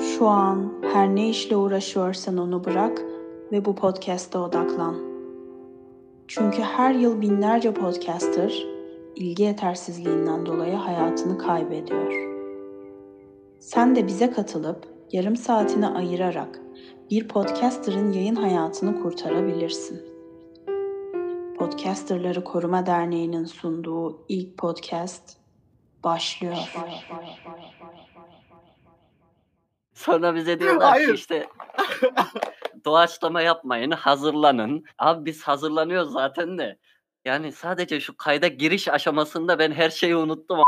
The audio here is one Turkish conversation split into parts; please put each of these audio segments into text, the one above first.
Şu an her ne işle uğraşıyorsan onu bırak ve bu podcast'a odaklan. Çünkü her yıl binlerce podcaster ilgi yetersizliğinden dolayı hayatını kaybediyor. Sen de bize katılıp yarım saatini ayırarak bir podcaster'ın yayın hayatını kurtarabilirsin. Podcasterları Koruma Derneği'nin sunduğu ilk podcast başlıyor. Sonra bize diyorlar ki işte doğaçlama yapmayın, hazırlanın. Abi biz hazırlanıyoruz zaten de. Yani sadece şu kayda giriş aşamasında ben her şeyi unuttum.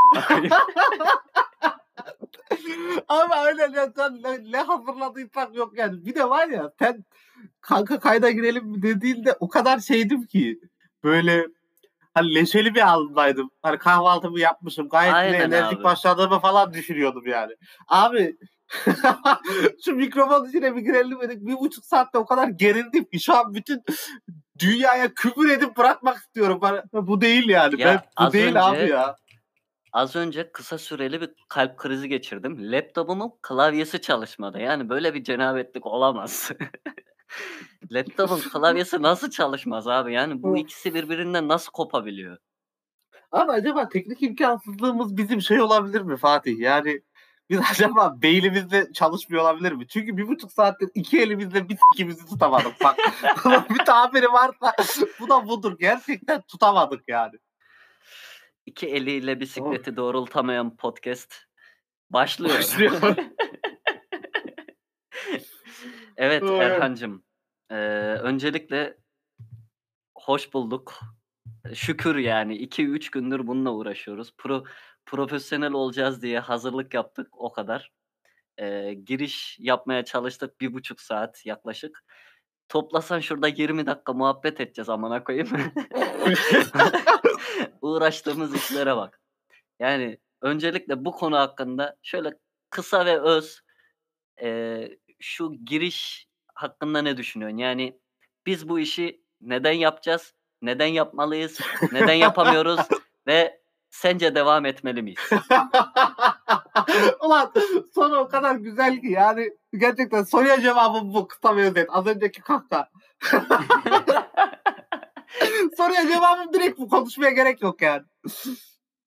Ama aynen ya sen ne, ne hazırladıysak yok yani. Bir de var ya sen kanka kayda girelim dediğinde o kadar şeydim ki böyle hani leşeli bir haldaydım. Hani kahvaltımı yapmışım. Gayet Aynen enerjik abi. başladığımı falan düşünüyordum yani. Abi şu mikrofon içine bir girelim dedik. Bir buçuk saatte o kadar gerildim ki şu an bütün dünyaya küfür edip bırakmak istiyorum. Bu değil yani. Ya ben, bu değil önce- abi ya. Az önce kısa süreli bir kalp krizi geçirdim. Laptopumun klavyesi çalışmadı. Yani böyle bir cenabetlik olamaz. Laptopun klavyesi nasıl çalışmaz abi? Yani bu ikisi birbirinden nasıl kopabiliyor? Ama acaba teknik imkansızlığımız bizim şey olabilir mi Fatih? Yani biz acaba beynimizde çalışmıyor olabilir mi? Çünkü bir buçuk saattir iki elimizle bir sikimizi tutamadık. Bak bir tabiri varsa bu da budur. Gerçekten tutamadık yani. İki eliyle bisikleti doğrultamayan podcast başlıyor. Başlıyor. evet. Erhan'cığım. eee, öncelikle hoş bulduk. Şükür yani 2-3 gündür bununla uğraşıyoruz. Pro, profesyonel olacağız diye hazırlık yaptık o kadar. Eee, giriş yapmaya çalıştık bir buçuk saat yaklaşık. Toplasan şurada 20 dakika muhabbet edeceğiz amına koyayım. Uğraştığımız işlere bak. Yani öncelikle bu konu hakkında şöyle kısa ve öz eee, şu giriş hakkında ne düşünüyorsun? Yani biz bu işi neden yapacağız? Neden yapmalıyız? Neden yapamıyoruz? ve sence devam etmeli miyiz? Ulan soru o kadar güzel ki yani gerçekten soruya cevabım bu kısa ve özet. Az önceki kahta. Soruya cevabım direkt bu. Konuşmaya gerek yok yani.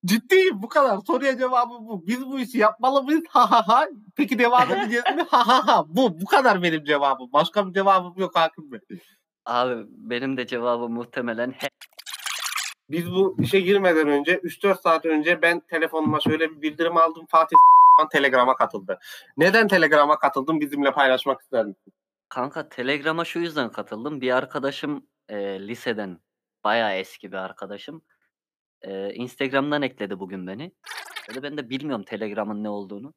Ciddiyim bu kadar. Soruya cevabım bu. Biz bu işi yapmalı mıyız? Ha ha ha. Peki devam edeceğiz mi? Ha ha ha. Bu. Bu kadar benim cevabım. Başka bir cevabım yok Hakim Bey. Abi benim de cevabım muhtemelen he- Biz bu işe girmeden önce 3-4 saat önce ben telefonuma şöyle bir bildirim aldım. Fatih Telegram'a katıldı. Neden Telegram'a katıldım bizimle paylaşmak ister misin? Kanka Telegram'a şu yüzden katıldım. Bir arkadaşım eee, liseden bayağı eski bir arkadaşım. eee, Instagram'dan ekledi bugün beni. Dedi ben de bilmiyorum Telegram'ın ne olduğunu.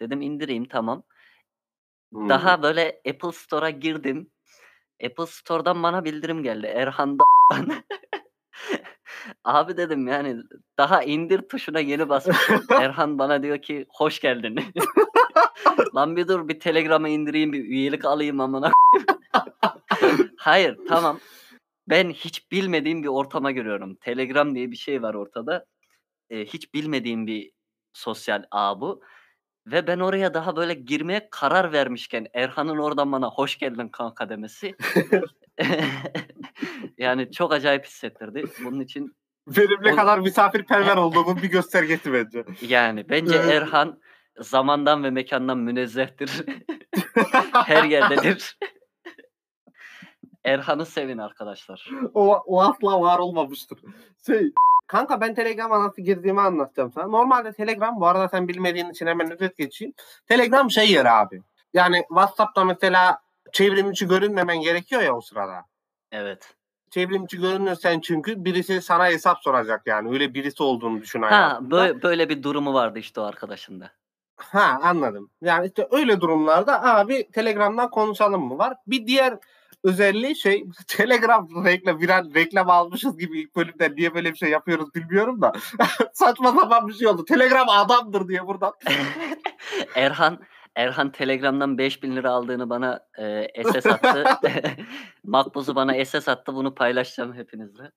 Dedim indireyim tamam. Hmm. Daha böyle Apple Store'a girdim. Apple Store'dan bana bildirim geldi. Erhan da Abi dedim yani daha indir tuşuna yeni basmışım. Erhan bana diyor ki hoş geldin. Lan bir dur bir Telegram'ı indireyim bir üyelik alayım amına. Hayır tamam. Ben hiç bilmediğim bir ortama giriyorum. Telegram diye bir şey var ortada. Ee, hiç bilmediğim bir sosyal ağ bu. Ve ben oraya daha böyle girmeye karar vermişken Erhan'ın oradan bana hoş geldin kanka demesi. Yani çok acayip hissettirdi. Bunun için Benim ne O- kadar misafirperver olduğumun bir göstergesi bence. yani bence Evet. Erhan zamandan ve mekandan münezzehtir. Her yerdedir. Erhan'ı sevin arkadaşlar. o, o asla var olmamıştır. Şey, kanka ben Telegram'a nasıl girdiğimi anlatacağım sana. Normalde Telegram bu arada sen bilmediğin için hemen özet geçeyim. Telegram şey yeri abi. Yani WhatsApp'ta mesela çevrim içi görünmemen gerekiyor ya o sırada. Evet. Çevrim içi görünürsen çünkü birisi sana hesap soracak yani. Öyle birisi olduğunu düşün Ha hayatında. böyle, böyle bir durumu vardı işte o arkadaşında. Ha anladım. Yani işte öyle durumlarda abi Telegram'dan konuşalım mı var. Bir diğer özelliği şey Telegram reklam viral reklam almışız gibi ilk bölümden niye böyle bir şey yapıyoruz bilmiyorum da saçma sapan bir şey oldu. Telegram adamdır diye buradan. Erhan Erhan Telegram'dan 5000 lira aldığını bana e, SS attı. Makbuz'u bana SS attı. Bunu paylaşacağım hepinizle.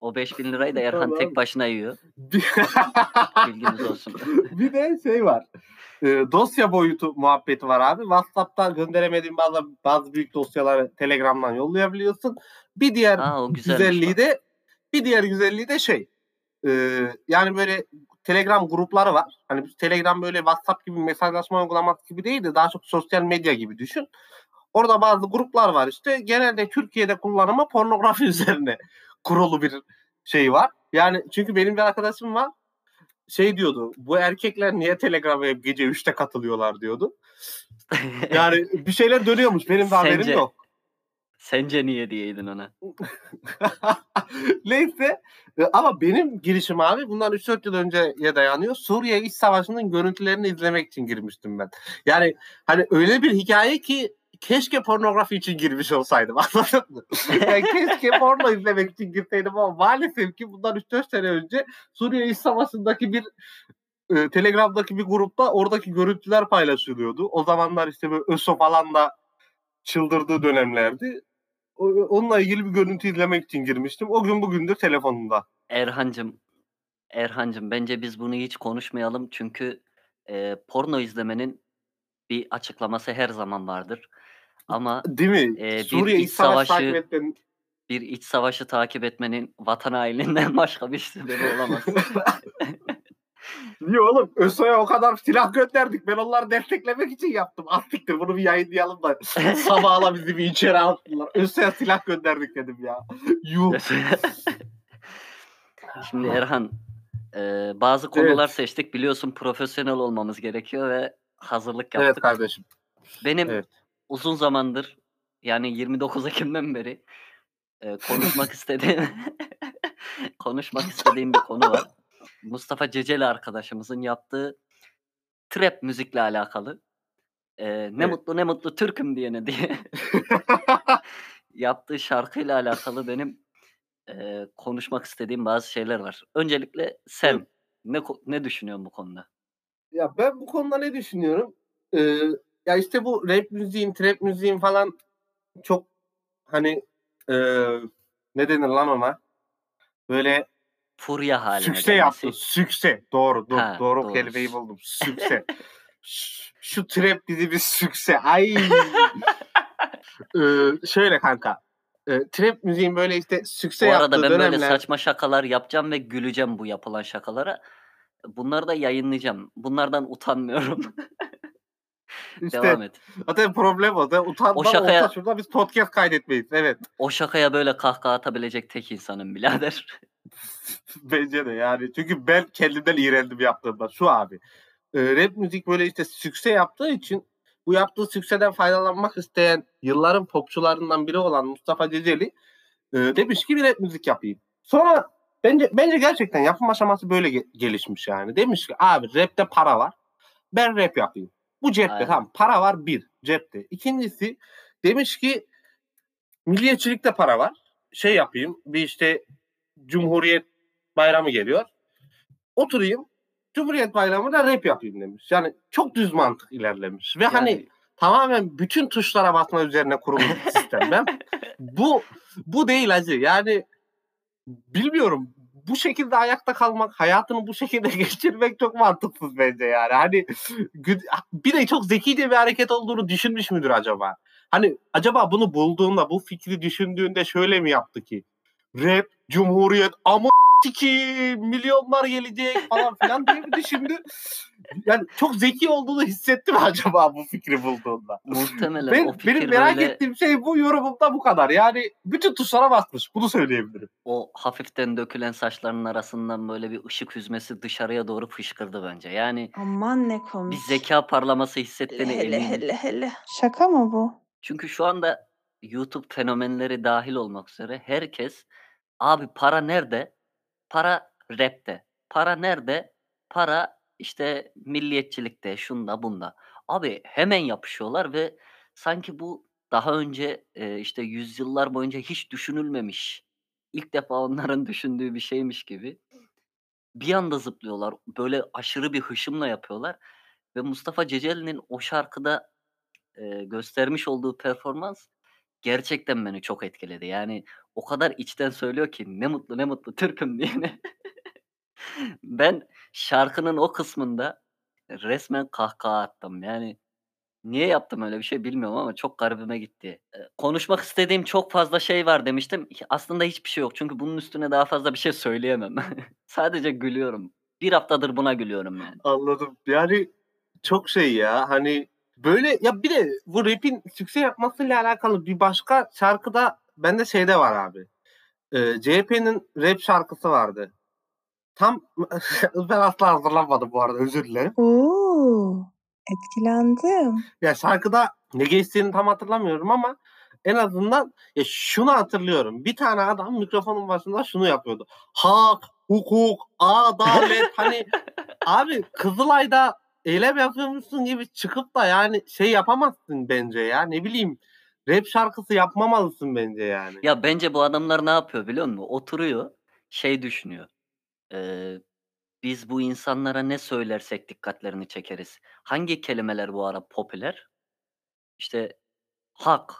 O 5000 lirayı da Erhan Tamam. tek başına yiyor. Bilginiz olsun. bir de şey var. Ee, dosya boyutu muhabbeti var abi. WhatsApp'tan gönderemediğin bazı bazı büyük dosyaları Telegram'dan yollayabiliyorsun. Bir diğer Aa güzelliği bak. de bir diğer güzelliği de şey. e, yani böyle Telegram grupları var. Hani Telegram böyle WhatsApp gibi mesajlaşma uygulaması gibi değil de daha çok sosyal medya gibi düşün. Orada bazı gruplar var işte. Genelde Türkiye'de kullanımı pornografi üzerine kurulu bir şey var. Yani çünkü benim bir arkadaşım var. Şey diyordu. Bu erkekler niye Telegram'a hep gece 3'te katılıyorlar diyordu. Yani bir şeyler dönüyormuş. Benim de haberim Sence- yok. Sence niye diyeydin ona? Neyse ama benim girişim abi bundan 3-4 yıl önceye dayanıyor. Suriye İç Savaşı'nın görüntülerini izlemek için girmiştim ben. Yani hani öyle bir hikaye ki keşke pornografi için girmiş olsaydım anladın mı? Yani keşke porno izlemek için girseydim ama maalesef ki bundan 3-4 sene önce Suriye İç Savaşı'ndaki bir e, Telegram'daki bir grupta oradaki görüntüler paylaşılıyordu. O zamanlar işte böyle ÖSO falan da çıldırdığı dönemlerdi. Onunla ilgili bir görüntü izlemek için girmiştim. O gün bugündür telefonumda. Erhancım, Erhancım bence biz bunu hiç konuşmayalım çünkü e, porno izlemenin bir açıklaması her zaman vardır. Ama Değil mi? Ee, bir Suriye iç savaşı takip etmenin bir iç savaşı takip etmenin vatan haininden başka bir sebebi olamaz. Niye oğlum? ÖSO'ya o kadar silah gönderdik. Ben onları desteklemek için yaptım. Attıktır bunu bir yayınlayalım da. Sabahla bizi bir içeri attılar. ÖSO'ya silah gönderdik dedim ya. Yuh. Şimdi Erhan, e, bazı konular seçtik. Biliyorsun profesyonel olmamız gerekiyor ve hazırlık yaptık. Evet kardeşim. Benim Evet. uzun zamandır yani 29 Ekim'den beri e, konuşmak istediğim konuşmak istediğim bir konu var. Mustafa Ceceli arkadaşımızın yaptığı trap müzikle alakalı. E, ne Evet. mutlu ne mutlu Türk'üm diyene diye yaptığı şarkıyla alakalı benim e, konuşmak istediğim bazı şeyler var. Öncelikle sen Evet. ne ne düşünüyorsun bu konuda? Ya ben bu konuda ne düşünüyorum? Ee, ya işte bu rap müziğin, trap müziğin falan çok hani e, ne denir lan ona? Böyle Furya haline sükse gelmesi. yaptı. Sükse. Doğru. Dur, Ha, doğru doğru. kelimeyi buldum. Sükse. Şu- Şu trap bizi bir sükse. Ay. ee, şöyle kanka. Ee, trap müziğin böyle işte sükse Bu yaptığı arada ben dönemler. böyle saçma şakalar yapacağım ve güleceğim bu yapılan şakalara. Bunları da yayınlayacağım. Bunlardan utanmıyorum. işte, Devam et. Zaten problem o. Zaten utanma O şakaya- olsa şurada biz podcast kaydetmeyiz. Evet. O şakaya böyle kahkaha atabilecek tek insanım birader. Bence de yani. Çünkü ben kendimden iğrendim yaptığımda. Şu abi. e, rap müzik böyle işte sükse yaptığı için bu yaptığı sükseden faydalanmak isteyen yılların popçularından biri olan Mustafa Ceceli e, demiş ki bir rap müzik yapayım. Sonra bence bence gerçekten yapım aşaması böyle ge- gelişmiş yani. Demiş ki abi rapte para var. Ben rap yapayım. Bu cepte Aynen. tamam para var bir cepte. İkincisi demiş ki milliyetçilikte para var. Şey yapayım bir işte Cumhuriyet bayramı geliyor. Oturayım Cumhuriyet bayramında rap yapayım demiş. Yani çok düz mantık ilerlemiş. Ve hani Yani tamamen bütün tuşlara basma üzerine kurulmuş bir sistem. Ben bu bu değil acı. Yani bilmiyorum. Bu şekilde ayakta kalmak, hayatını bu şekilde geçirmek çok mantıksız bence yani. Hani bir de çok zekice bir hareket olduğunu düşünmüş müdür acaba? Hani acaba bunu bulduğunda, bu fikri düşündüğünde şöyle mi yaptı ki? Rap, Cumhuriyet, ama ki milyonlar gelecek falan filan diye düşündü? Yani çok zeki olduğunu hissetti mi acaba bu fikri bulduğunda? muhtemelen Ben, o fikir benim merak böyle ettiğim şey bu yorumumda bu kadar. Yani bütün tuşlara basmış. Bunu söyleyebilirim. o hafiften dökülen saçlarının arasından böyle bir ışık hüzmesi dışarıya doğru fışkırdı bence. Yani Aman ne bir komik. zeka parlaması hissettiğine hele eminim. hele hele. Şaka mı bu? Çünkü şu anda YouTube fenomenleri dahil olmak üzere herkes abi para nerede? Para rapte. Para nerede? Para işte milliyetçilikte, şunda bunda. Abi hemen yapışıyorlar ve sanki bu daha önce e, işte yüzyıllar boyunca hiç düşünülmemiş. İlk defa onların düşündüğü bir şeymiş gibi. Bir anda zıplıyorlar. Böyle aşırı bir hışımla yapıyorlar. Ve Mustafa Ceceli'nin o şarkıda e, göstermiş olduğu performans gerçekten beni çok etkiledi. Yani o kadar içten söylüyor ki ne mutlu ne mutlu Türk'üm diyene. ben şarkının o kısmında resmen kahkaha attım. Yani niye yaptım öyle bir şey bilmiyorum ama çok garibime gitti. Konuşmak istediğim çok fazla şey var demiştim. Aslında hiçbir şey yok. Çünkü bunun üstüne daha fazla bir şey söyleyemem. Sadece gülüyorum. 1 haftadır buna gülüyorum yani. Anladım. Yani çok şey ya hani böyle ya bir de bu rap'in sükse yapmasıyla alakalı bir başka şarkıda bende şeyde var abi. Eee, CHP'nin rap şarkısı vardı. Tam ben asla hazırlanmadım bu arada özür dilerim. Oo, etkilendim. Ya şarkıda ne geçtiğini tam hatırlamıyorum ama en azından ya şunu hatırlıyorum. Bir tane adam mikrofonun başında şunu yapıyordu. Hak, hukuk, adalet hani abi Kızılay'da eylem yapıyormuşsun gibi çıkıp da yani şey yapamazsın bence ya. Ne bileyim rap şarkısı yapmamalısın bence yani. Ya bence bu adamlar ne yapıyor biliyor musun? Oturuyor, şey düşünüyor. Eee, biz bu insanlara ne söylersek dikkatlerini çekeriz. Hangi kelimeler bu ara popüler? İşte hak,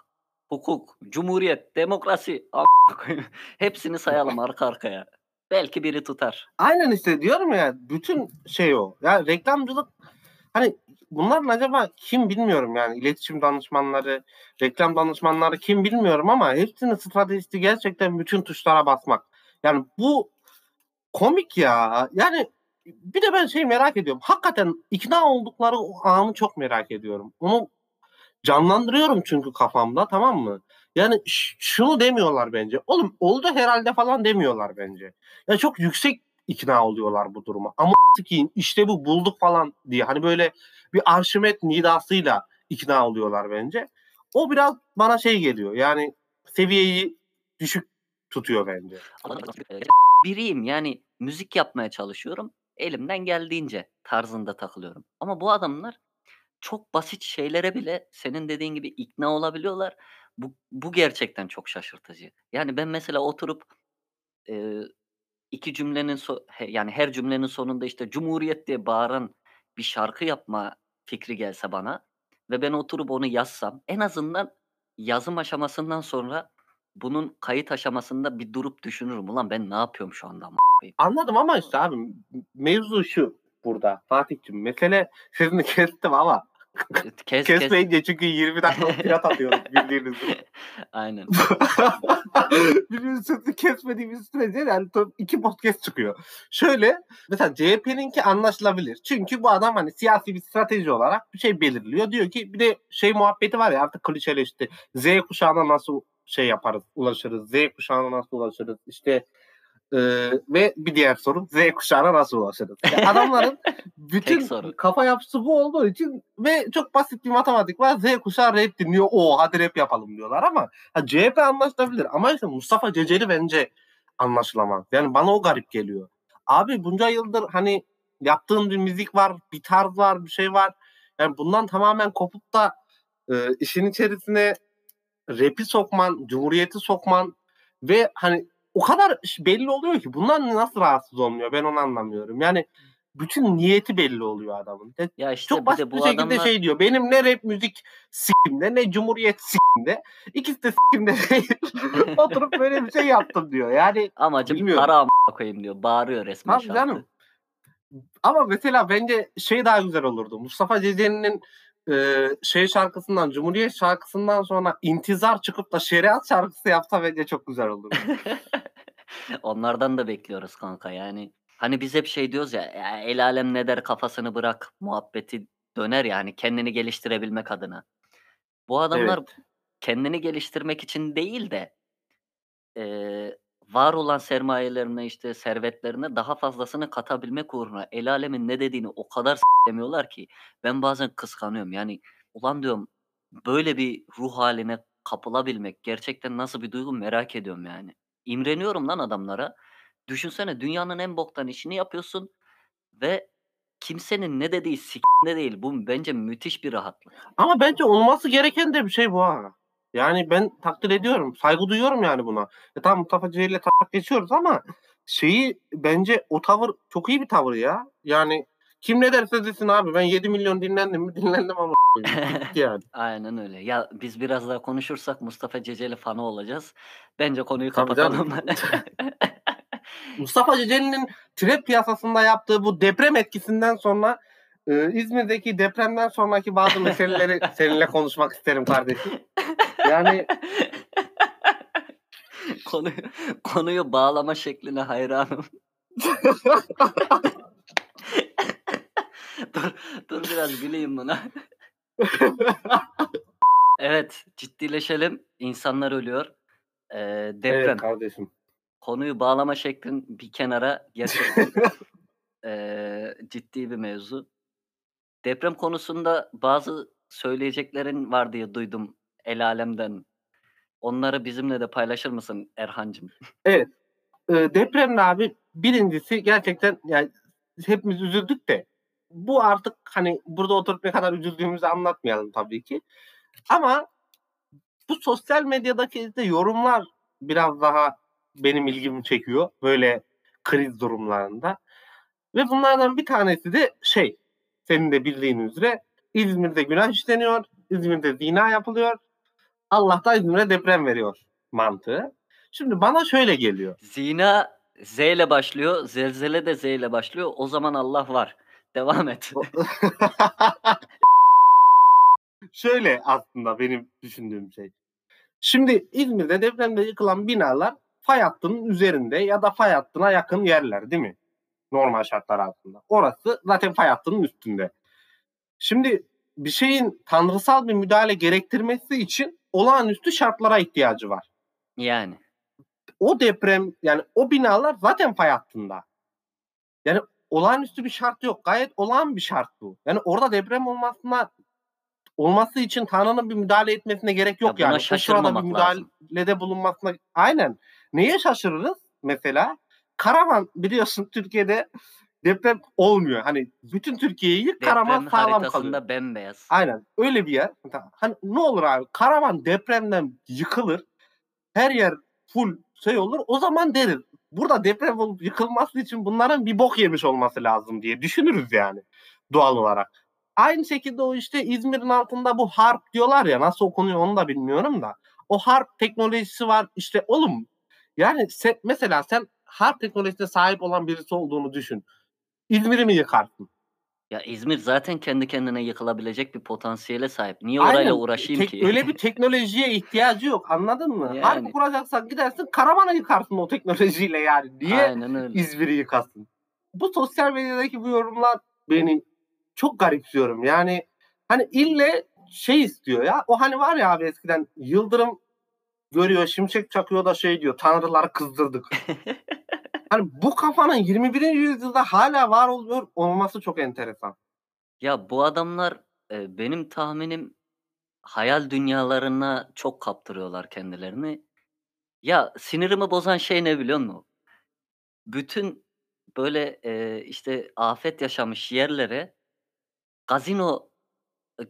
hukuk, cumhuriyet, demokrasi. Hepsini sayalım arka arkaya. Belki biri tutar. Aynen işte diyorum ya bütün şey o. Ya reklamcılık hani bunların acaba kim bilmiyorum yani iletişim danışmanları, reklam danışmanları kim bilmiyorum ama hepsinin stratejisi gerçekten bütün tuşlara basmak. Yani bu komik ya. Yani bir de ben şey merak ediyorum. Hakikaten ikna oldukları o anı çok merak ediyorum. Onu canlandırıyorum çünkü kafamda tamam mı? Yani şunu demiyorlar bence. Oğlum oldu herhalde falan demiyorlar bence. Ya çok yüksek ikna oluyorlar bu duruma. Ama sikiyim işte bu bulduk falan diye hani böyle bir Arşimet nidasıyla ikna oluyorlar bence. O biraz bana şey geliyor yani seviyeyi düşük tutuyor bence. E, biriyim yani müzik yapmaya çalışıyorum elimden geldiğince tarzında takılıyorum. Ama bu adamlar çok basit şeylere bile senin dediğin gibi ikna olabiliyorlar. Bu, bu gerçekten çok şaşırtıcı. Yani ben mesela oturup e, 2 cümlenin so yani her cümlenin sonunda işte "Cumhuriyet!" diye bağıran bir şarkı yapma fikri gelse bana ve ben oturup onu yazsam en azından yazım aşamasından sonra bunun kayıt aşamasında bir durup düşünürüm. Ulan ben ne yapıyorum şu anda a**ayım. Anladım ama işte abi mevzu şu burada Fatih'cim. Mesele sözünü kestim ama kes kes. kesmeyince çünkü 20 dakika fiyat atıyoruz bildiğiniz gibi. Aynen. Birbirinin sözünü kesmediğimiz sürece yani to- iki podcast çıkıyor. Şöyle mesela CHP'ninki anlaşılabilir. Çünkü bu adam hani siyasi bir strateji olarak bir şey belirliyor. Diyor ki bir de şey muhabbeti var ya artık klişeleşti. Z kuşağına nasıl şey yaparız, ulaşırız. Z kuşağına nasıl ulaşırız? İşte e, ve bir diğer soru Z kuşağına nasıl ulaşırız? Yani adamların bütün kafa yapısı bu olduğu için ve çok basit bir matematik var. Z kuşağı rap dinliyor. O hadi rap yapalım diyorlar ama ha, CHP anlaşılabilir. Ama işte Mustafa Ceceli bence anlaşılamaz. Yani bana o garip geliyor. Abi bunca yıldır hani yaptığın bir müzik var, bir tarz var, bir şey var. Yani bundan tamamen kopup da e, işin içerisine rap'i sokman, cumhuriyeti sokman ve hani o kadar belli oluyor ki bundan nasıl rahatsız olmuyor ben onu anlamıyorum. Yani bütün niyeti belli oluyor adamın. Ya işte çok basit bir şekilde adamlar şey diyor. Benim ne rap müzik sikimde ne cumhuriyet sikimde. İkisi de sikimde değil. Oturup böyle bir şey yaptım diyor. Yani amacım bilmiyorum. para a**a koyayım diyor. Bağırıyor resmen Tabii canım. Ama mesela bence şey daha güzel olurdu. Mustafa Ceceli'nin e, şey şarkısından, Cumhuriyet şarkısından sonra intizar çıkıp da şeriat şarkısı yapsa bence çok güzel olurdu. Onlardan da bekliyoruz kanka yani. Hani biz hep şey diyoruz ya, ya el alem ne der kafasını bırak muhabbeti döner yani kendini geliştirebilmek adına. Bu adamlar Evet. kendini geliştirmek için değil de eee, var olan sermayelerine işte servetlerine daha fazlasını katabilmek uğruna el alemin ne dediğini o kadar demiyorlar ki ben bazen kıskanıyorum. Yani ulan diyorum böyle bir ruh haline kapılabilmek gerçekten nasıl bir duygu merak ediyorum yani. İmreniyorum lan adamlara. Düşünsene dünyanın en boktan işini yapıyorsun ve kimsenin ne dediği s***de değil. Bu bence müthiş bir rahatlık. Ama bence olması gereken de bir şey bu ha. Yani ben takdir ediyorum. Saygı duyuyorum yani buna. E tamam Mustafa Ceceli'yle tak geçiyoruz ama şeyi bence o tavır çok iyi bir tavır ya. Yani kim ne derse desin abi ben 7 milyon dinlendim mi dinlendim ama yani. Aynen öyle. Ya biz biraz daha konuşursak Mustafa Ceceli fanı olacağız. Bence konuyu Tabii kapatalım. Mustafa Ceceli'nin trap piyasasında yaptığı bu deprem etkisinden sonra e, İzmir'deki depremden sonraki bazı meseleleri seninle konuşmak isterim kardeşim. Yani Konuyu, konuyu bağlama şekline hayranım. dur, dur biraz güleyim buna. Evet, ciddileşelim. İnsanlar ölüyor. Ee, deprem. evet kardeşim. Konuyu bağlama şeklin bir kenara gerçekten ee, ciddi bir mevzu. Deprem konusunda bazı söyleyeceklerin var diye duydum el alemden. Onları bizimle de paylaşır mısın Erhancığım? Evet. E, depremle abi birincisi gerçekten yani hepimiz üzüldük de bu artık hani burada oturup ne kadar üzüldüğümüzü anlatmayalım tabii ki. Ama bu sosyal medyadaki de yorumlar biraz daha benim ilgimi çekiyor böyle kriz durumlarında. Ve bunlardan bir tanesi de şey senin de bildiğin üzere İzmir'de günah işleniyor, İzmir'de zina yapılıyor. Allah da İzmir'e deprem veriyor mantığı. Şimdi bana şöyle geliyor. Zina Z ile başlıyor, zelzele de Z ile başlıyor. O zaman Allah var. Devam et. Şöyle aslında benim düşündüğüm şey. Şimdi İzmir'de depremde yıkılan binalar fay hattının üzerinde ya da fay hattına yakın yerler değil mi? Normal şartlar altında. Orası zaten fay hattının üstünde. Şimdi bir şeyin tanrısal bir müdahale gerektirmesi için olağanüstü şartlara ihtiyacı var. Yani. O deprem yani o binalar zaten fay hattında. Yani olağanüstü bir şart yok. Gayet olağan bir şart bu. Yani orada deprem olmasına olması için Tanrı'nın bir müdahale etmesine gerek yok Ya yani. O sırada bir şaşırmamak lazım. müdahalede bulunmasına aynen. Neye şaşırırız? Mesela Karaman biliyorsun Türkiye'de deprem olmuyor. Hani bütün Türkiye'yi Karaman sağlam kalıyor. bembeyaz. Aynen öyle bir yer. Hani ne olur abi Karaman depremden yıkılır. Her yer full şey olur. O zaman deriz. Burada deprem olup yıkılması için bunların bir bok yemiş olması lazım diye düşünürüz yani doğal olarak. Aynı şekilde o işte İzmir'in altında bu harp diyorlar ya nasıl okunuyor onu da bilmiyorum da. O harp teknolojisi var işte oğlum yani sen, mesela sen harp teknolojisine sahip olan birisi olduğunu düşün. İzmir'i mi yıkarsın? Ya İzmir zaten kendi kendine yıkılabilecek bir potansiyele sahip. Niye orayla Aynen. uğraşayım Tek- ki? Öyle bir teknolojiye ihtiyacı yok anladın mı? Yani. Harp kuracaksan gidersin Karaman'a yıkarsın o teknolojiyle yani. Niye. İzmir'i yıkasın? Bu sosyal medyadaki bu yorumlar beni çok garipsiyorum. Yani hani ille şey istiyor ya. O hani var ya abi eskiden Yıldırım görüyor, şimşek çakıyor da şey diyor. Tanrıları kızdırdık. hani bu kafanın 21. yüzyılda hala var oluyor olması çok enteresan. Ya bu adamlar e, benim tahminim hayal dünyalarına çok kaptırıyorlar kendilerini. Ya sinirimi bozan şey ne biliyor musun? Bütün böyle e, işte afet yaşamış yerlere gazino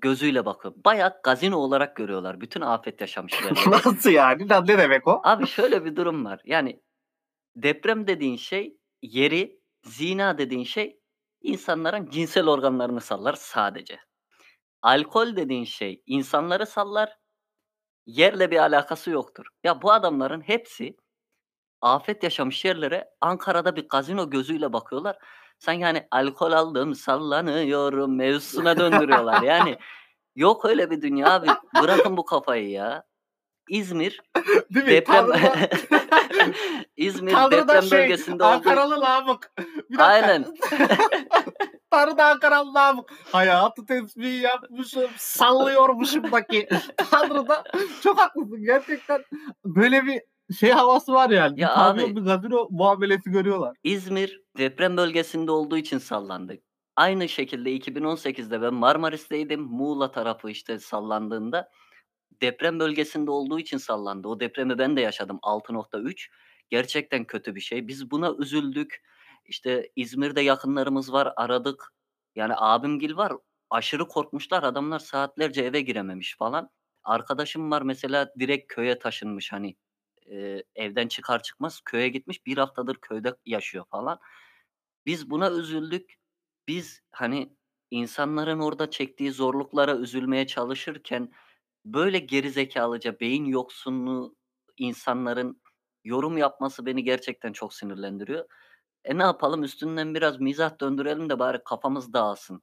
gözüyle bakıyor. Bayağı gazino olarak görüyorlar bütün afet yaşamış yerleri. Nasıl yani? Ne demek o? Abi şöyle bir durum var. Yani deprem dediğin şey yeri, zina dediğin şey insanların cinsel organlarını sallar sadece. Alkol dediğin şey insanları sallar. Yerle bir alakası yoktur. Ya bu adamların hepsi afet yaşamış yerlere Ankara'da bir gazino gözüyle bakıyorlar. Sanki yani alkol aldım sallanıyorum mevzusuna döndürüyorlar. Yani yok öyle bir dünya abi. Bırakın bu kafayı ya. İzmir Değil mi? deprem İzmir Tanrı'da deprem şey, bölgesinde olduğu Ankaralı dakika. Aynen. Tanrı'da Ankaralı lamık. Hayatı tesbih yapmışım. Sallıyormuşumdaki. Tanrı'da çok haklısın. Gerçekten böyle bir şey havası var yani. Ya pavyon, abi- bir gazino muamelesi görüyorlar. İzmir deprem bölgesinde olduğu için sallandı. Aynı şekilde 2018'de ben Marmaris'teydim. Muğla tarafı işte sallandığında deprem bölgesinde olduğu için sallandı. O depremi ben de yaşadım 6.3. Gerçekten kötü bir şey. Biz buna üzüldük. İşte İzmir'de yakınlarımız var aradık. Yani abimgil var. Aşırı korkmuşlar. Adamlar saatlerce eve girememiş falan. Arkadaşım var mesela direkt köye taşınmış hani e, evden çıkar çıkmaz köye gitmiş. Bir haftadır köyde yaşıyor falan. Biz buna üzüldük. biz hani insanların orada çektiği zorluklara üzülmeye çalışırken böyle gerizekalıca beyin yoksunluğu insanların yorum yapması beni gerçekten çok sinirlendiriyor. E ne yapalım üstünden biraz mizah döndürelim de bari kafamız dağılsın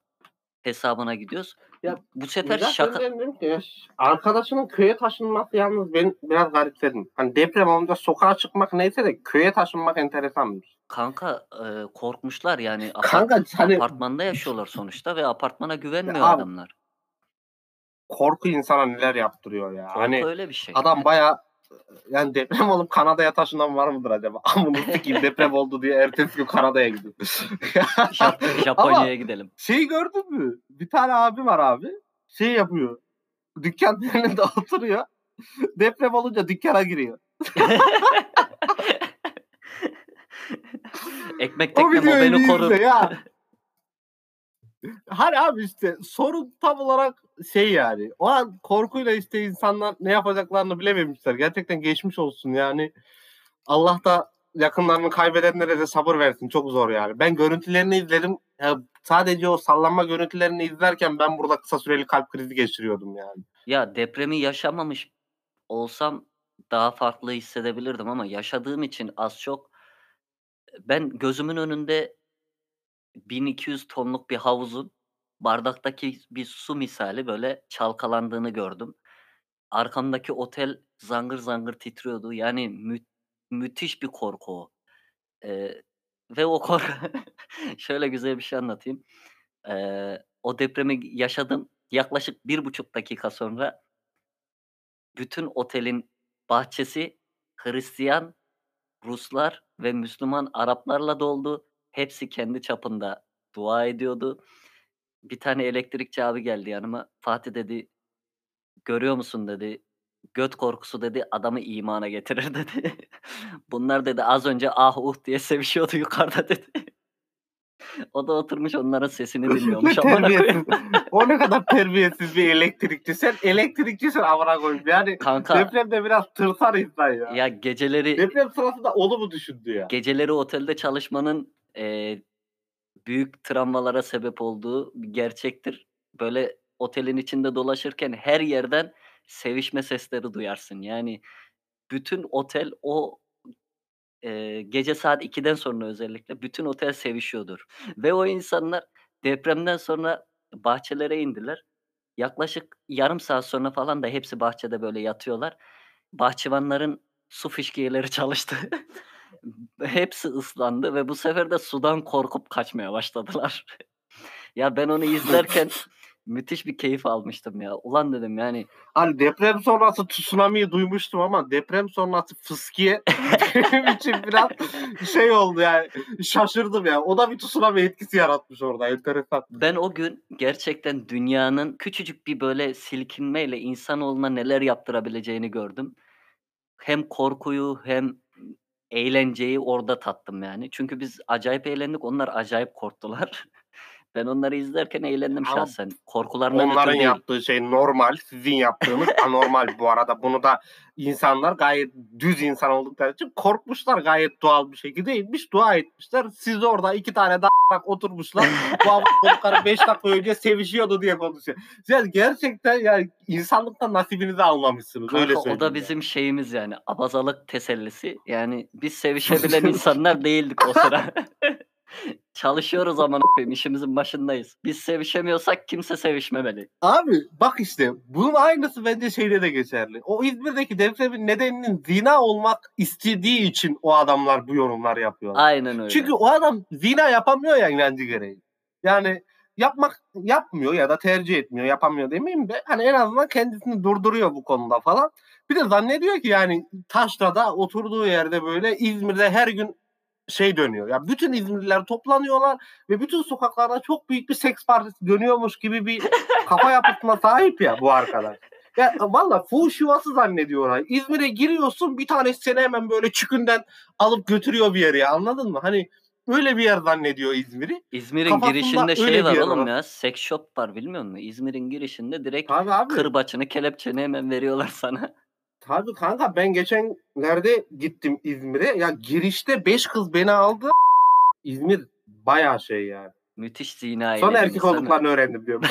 hesabına gidiyoruz. Ya, Bu sefer şaka ki arkadaşının köye taşınması yalnız ben biraz garipsedim. Hani deprem olunca sokağa çıkmak neyse de köye taşınmak enteresanmış. kanka e, korkmuşlar yani apart- Kanka hani apartmanda yaşıyorlar sonuçta ve apartmana güvenmiyor Ya adamlar. Korku insana neler yaptırıyor ya. Korku Hani öyle bir şey. adam baya yani deprem olup Kanada'ya taşınan var mıdır acaba? Amına sikeyim deprem oldu diye ertesi gün Kanada'ya gidiyor. Jap- Japonya'ya gidelim. Şey gördün mü? Bir tane abi var abi. Şey yapıyor. Dükkan önünde oturuyor. Deprem olunca dükkana giriyor. Ekmek O tekne videoyu beni korur. ya. Hani abi işte sorun tam olarak şey yani. O an korkuyla işte insanlar ne yapacaklarını bilememişler. Gerçekten geçmiş olsun yani. Allah da yakınlarını kaybedenlere de sabır versin. Çok zor yani. Ben görüntülerini izledim. Ya sadece o sallanma görüntülerini izlerken ben burada kısa süreli kalp krizi geçiriyordum yani. Ya depremi yaşamamış olsam daha farklı hissedebilirdim ama yaşadığım için az çok ben gözümün önünde 1200 tonluk bir havuzun bardaktaki bir su misali böyle çalkalandığını gördüm. Arkamdaki otel zangır zangır titriyordu. Yani mü- müthiş bir korku o. Ee, ve o korku şöyle güzel bir şey anlatayım. Ee, o depremi yaşadım. Yaklaşık bir buçuk dakika sonra bütün otelin bahçesi Hristiyan, Ruslar ve Müslüman Araplarla doldu. Hepsi kendi çapında dua ediyordu. Bir tane elektrikçi abi geldi yanıma. Fatih dedi, görüyor musun dedi. Göt korkusu dedi adamı imana getirir dedi. Bunlar dedi az önce ah uh diye sevişiyordu yukarıda dedi. o da oturmuş onların sesini dinliyormuş. terbiyesiz. o ne kadar terbiyesiz bir elektrikçi. Sen elektrikçisin amına koyayım. Yani Kanka depremde biraz tırsar insan ya. ya geceleri Deprem sırasında onu mu düşündü ya? geceleri otelde çalışmanın eee, büyük travmalara sebep olduğu gerçektir. Böyle otelin içinde dolaşırken her yerden sevişme sesleri duyarsın. Yani bütün otel o eee, gece saat 2'den sonra özellikle bütün otel sevişiyordur. Ve o insanlar depremden sonra bahçelere indiler. Yaklaşık yarım saat sonra falan da hepsi bahçede böyle yatıyorlar. Bahçıvanların su fişkiyeleri çalıştı. Hepsi ıslandı ve bu sefer de sudan korkup kaçmaya başladılar. ya ben onu izlerken müthiş bir keyif almıştım ya. Ulan dedim yani Hani deprem sonrası tsunami'yi duymuştum ama deprem sonrası fıskiye benim için biraz şey oldu yani. Şaşırdım ya. O da bir tsunami etkisi yaratmış orada. Enteresan. ben o gün gerçekten dünyanın küçücük bir böyle silkinmeyle insanoğluna neler yaptırabileceğini gördüm. Hem korkuyu hem eğlenceyi orada tattım yani. Çünkü biz acayip eğlendik, onlar acayip korktular. Ben onları izlerken eğlendim Ama şahsen. Korkularına Onların yaptığı şey normal. Sizin yaptığınız anormal bu arada. Bunu da insanlar gayet düz insan oldukları için korkmuşlar gayet doğal bir şekilde. Etmiş, dua etmişler. Siz orada iki tane daha oturmuşlar. Bu çocuklar 5 dakika önce sevişiyordu diye konuşuyor. Yani gerçekten yani insanlıktan nasibinizi almamışsınız. öyle Kanka söyleyeyim. o da yani. bizim şeyimiz yani. Abazalık tesellisi. Yani biz sevişebilen insanlar değildik o sıra. Çalışıyoruz ama işimizin başındayız. Biz sevişemiyorsak kimse sevişmemeli. Abi bak işte bunun aynısı bence şeyde de geçerli. O İzmir'deki depremin nedeninin zina olmak istediği için o adamlar bu yorumlar yapıyorlar. Aynen öyle. Çünkü o adam zina yapamıyor ya inancı gereği. Yani yapmak yapmıyor ya da tercih etmiyor yapamıyor demeyeyim de hani en azından kendisini durduruyor bu konuda falan. Bir de zannediyor ki yani Taşra'da oturduğu yerde böyle İzmir'de her gün şey dönüyor. Ya bütün İzmirliler toplanıyorlar ve bütün sokaklarda çok büyük bir seks partisi dönüyormuş gibi bir kafa yapısına sahip ya bu arkadaş. Ya valla fuhuş yuvası zannediyor orayı. İzmir'e giriyorsun bir tanesi seni hemen böyle çükünden alıp götürüyor bir yere ya anladın mı? Hani öyle bir yer zannediyor İzmir'i. İzmir'in kafasında girişinde şey var oğlum var. ya. Sex shop var bilmiyor musun? İzmir'in girişinde direkt Tabii abi. kırbaçını kelepçeni hemen veriyorlar sana. Tabii kanka ben geçenlerde gittim İzmir'e. Ya girişte 5 kız beni aldı. İzmir bayağı şey yani. Müthiş zina eylediniz, erkek olduklarını öğrendim diyorum.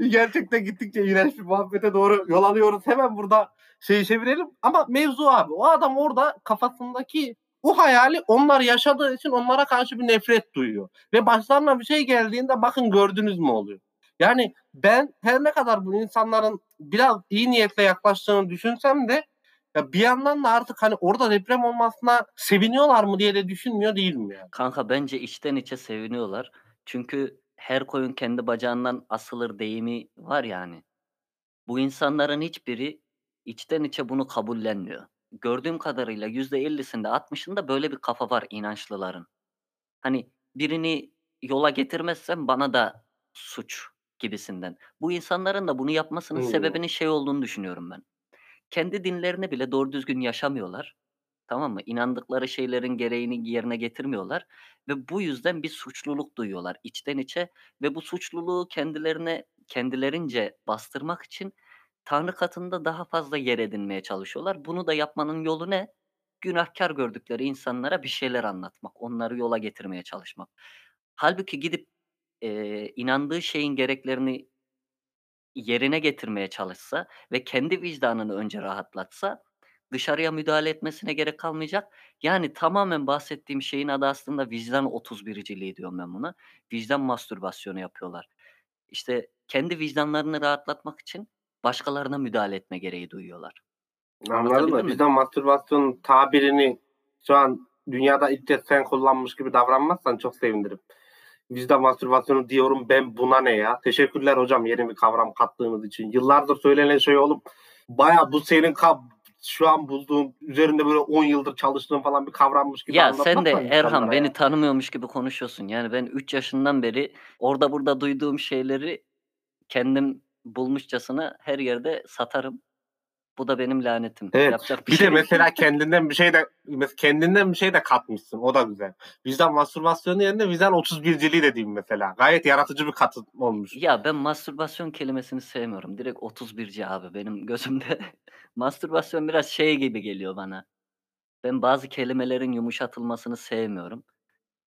Gerçekten gittikçe iğrenç bir muhabbete doğru yol alıyoruz. Hemen burada şeyi çevirelim. Ama mevzu abi. O adam orada kafasındaki o hayali onlar yaşadığı için onlara karşı bir nefret duyuyor. Ve başlarına bir şey geldiğinde bakın gördünüz mü oluyor. Yani ben her ne kadar bu insanların biraz iyi niyetle yaklaştığını düşünsem de ya bir yandan da artık hani orada deprem olmasına seviniyorlar mı diye de düşünmüyor değilim yani. Kanka bence içten içe seviniyorlar. Çünkü her koyun kendi bacağından asılır deyimi var yani. Bu insanların hiçbiri içten içe bunu kabullenmiyor. Gördüğüm kadarıyla %50'sinde 60'ında böyle bir kafa var inançlıların. Hani birini yola getirmezsem bana da suç gibisinden. Bu insanların da bunu yapmasının Hmm. sebebinin şey olduğunu düşünüyorum ben. Kendi dinlerini bile doğru düzgün yaşamıyorlar. Tamam mı? İnandıkları şeylerin gereğini yerine getirmiyorlar ve bu yüzden bir suçluluk duyuyorlar içten içe ve bu suçluluğu kendilerine kendilerince bastırmak için Tanrı katında daha fazla yer edinmeye çalışıyorlar. Bunu da yapmanın yolu ne? Günahkar gördükleri insanlara bir şeyler anlatmak, onları yola getirmeye çalışmak. Halbuki gidip eee, inandığı şeyin gereklerini yerine getirmeye çalışsa ve kendi vicdanını önce rahatlatsa dışarıya müdahale etmesine gerek kalmayacak. Yani tamamen bahsettiğim şeyin adı aslında vicdan 31'ciliği diyorum ben buna. Vicdan mastürbasyonu yapıyorlar. İşte kendi vicdanlarını rahatlatmak için başkalarına müdahale etme gereği duyuyorlar. Anladın Anlatabildim mı? mi? Bizden mastürbasyon tabirini şu an dünyada ilk kez sen kullanmış gibi davranmazsan çok sevinirim. Vicdan mastürbasyonu diyorum ben buna ne ya? Teşekkürler hocam yeni bir kavram kattığınız için. Yıllardır söylenen şey oğlum baya bu senin kap şu an bulduğun üzerinde böyle 10 yıldır çalıştığın falan bir kavrammış gibi Ya sen de Erhan beni ya. tanımıyormuş gibi konuşuyorsun. Yani ben 3 yaşından beri orada burada duyduğum şeyleri kendim bulmuşçasına her yerde satarım. Bu da benim lanetim. Evet. Yapacak bir, Bir şey de yok. mesela kendinden bir şey de kendinden bir şey de katmışsın. O da güzel. Vicdan mastürbasyonu yerine vicdan 31'ciliği de diyeyim mesela. Gayet yaratıcı bir katı olmuş. Ya ben mastürbasyon kelimesini sevmiyorum. Direkt 31'ci abi benim gözümde. mastürbasyon biraz şey gibi geliyor bana. Ben bazı kelimelerin yumuşatılmasını sevmiyorum.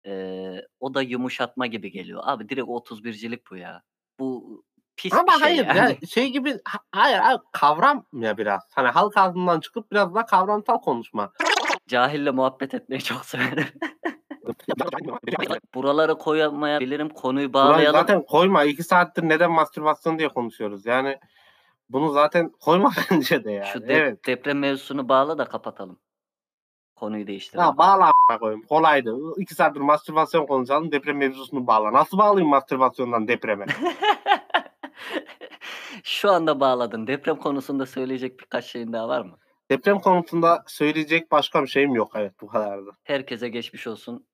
Ee, o da yumuşatma gibi geliyor. Abi direkt 31'cilik bu ya. Bu pis Ama bir şey hayır yani. ya şey gibi ha- hayır abi kavram ya biraz. Hani halk ağzından çıkıp biraz daha kavramsal konuşma. Cahille muhabbet etmeyi çok severim. Buraları koyamayabilirim. Konuyu Burayı bağlayalım. zaten koyma. iki saattir neden mastürbasyon diye konuşuyoruz. Yani bunu zaten koyma bence de yani. Şu de- evet. deprem mevzusunu bağla da kapatalım. Konuyu değiştirelim. Ya bağla koyayım. Kolaydı. İki saattir mastürbasyon konuşalım. Deprem mevzusunu bağla. Nasıl bağlayayım mastürbasyondan depreme? Şu anda bağladın. Deprem konusunda söyleyecek birkaç şeyin daha var mı? Deprem konusunda söyleyecek başka bir şeyim yok. Evet bu kadardı. Herkese geçmiş olsun.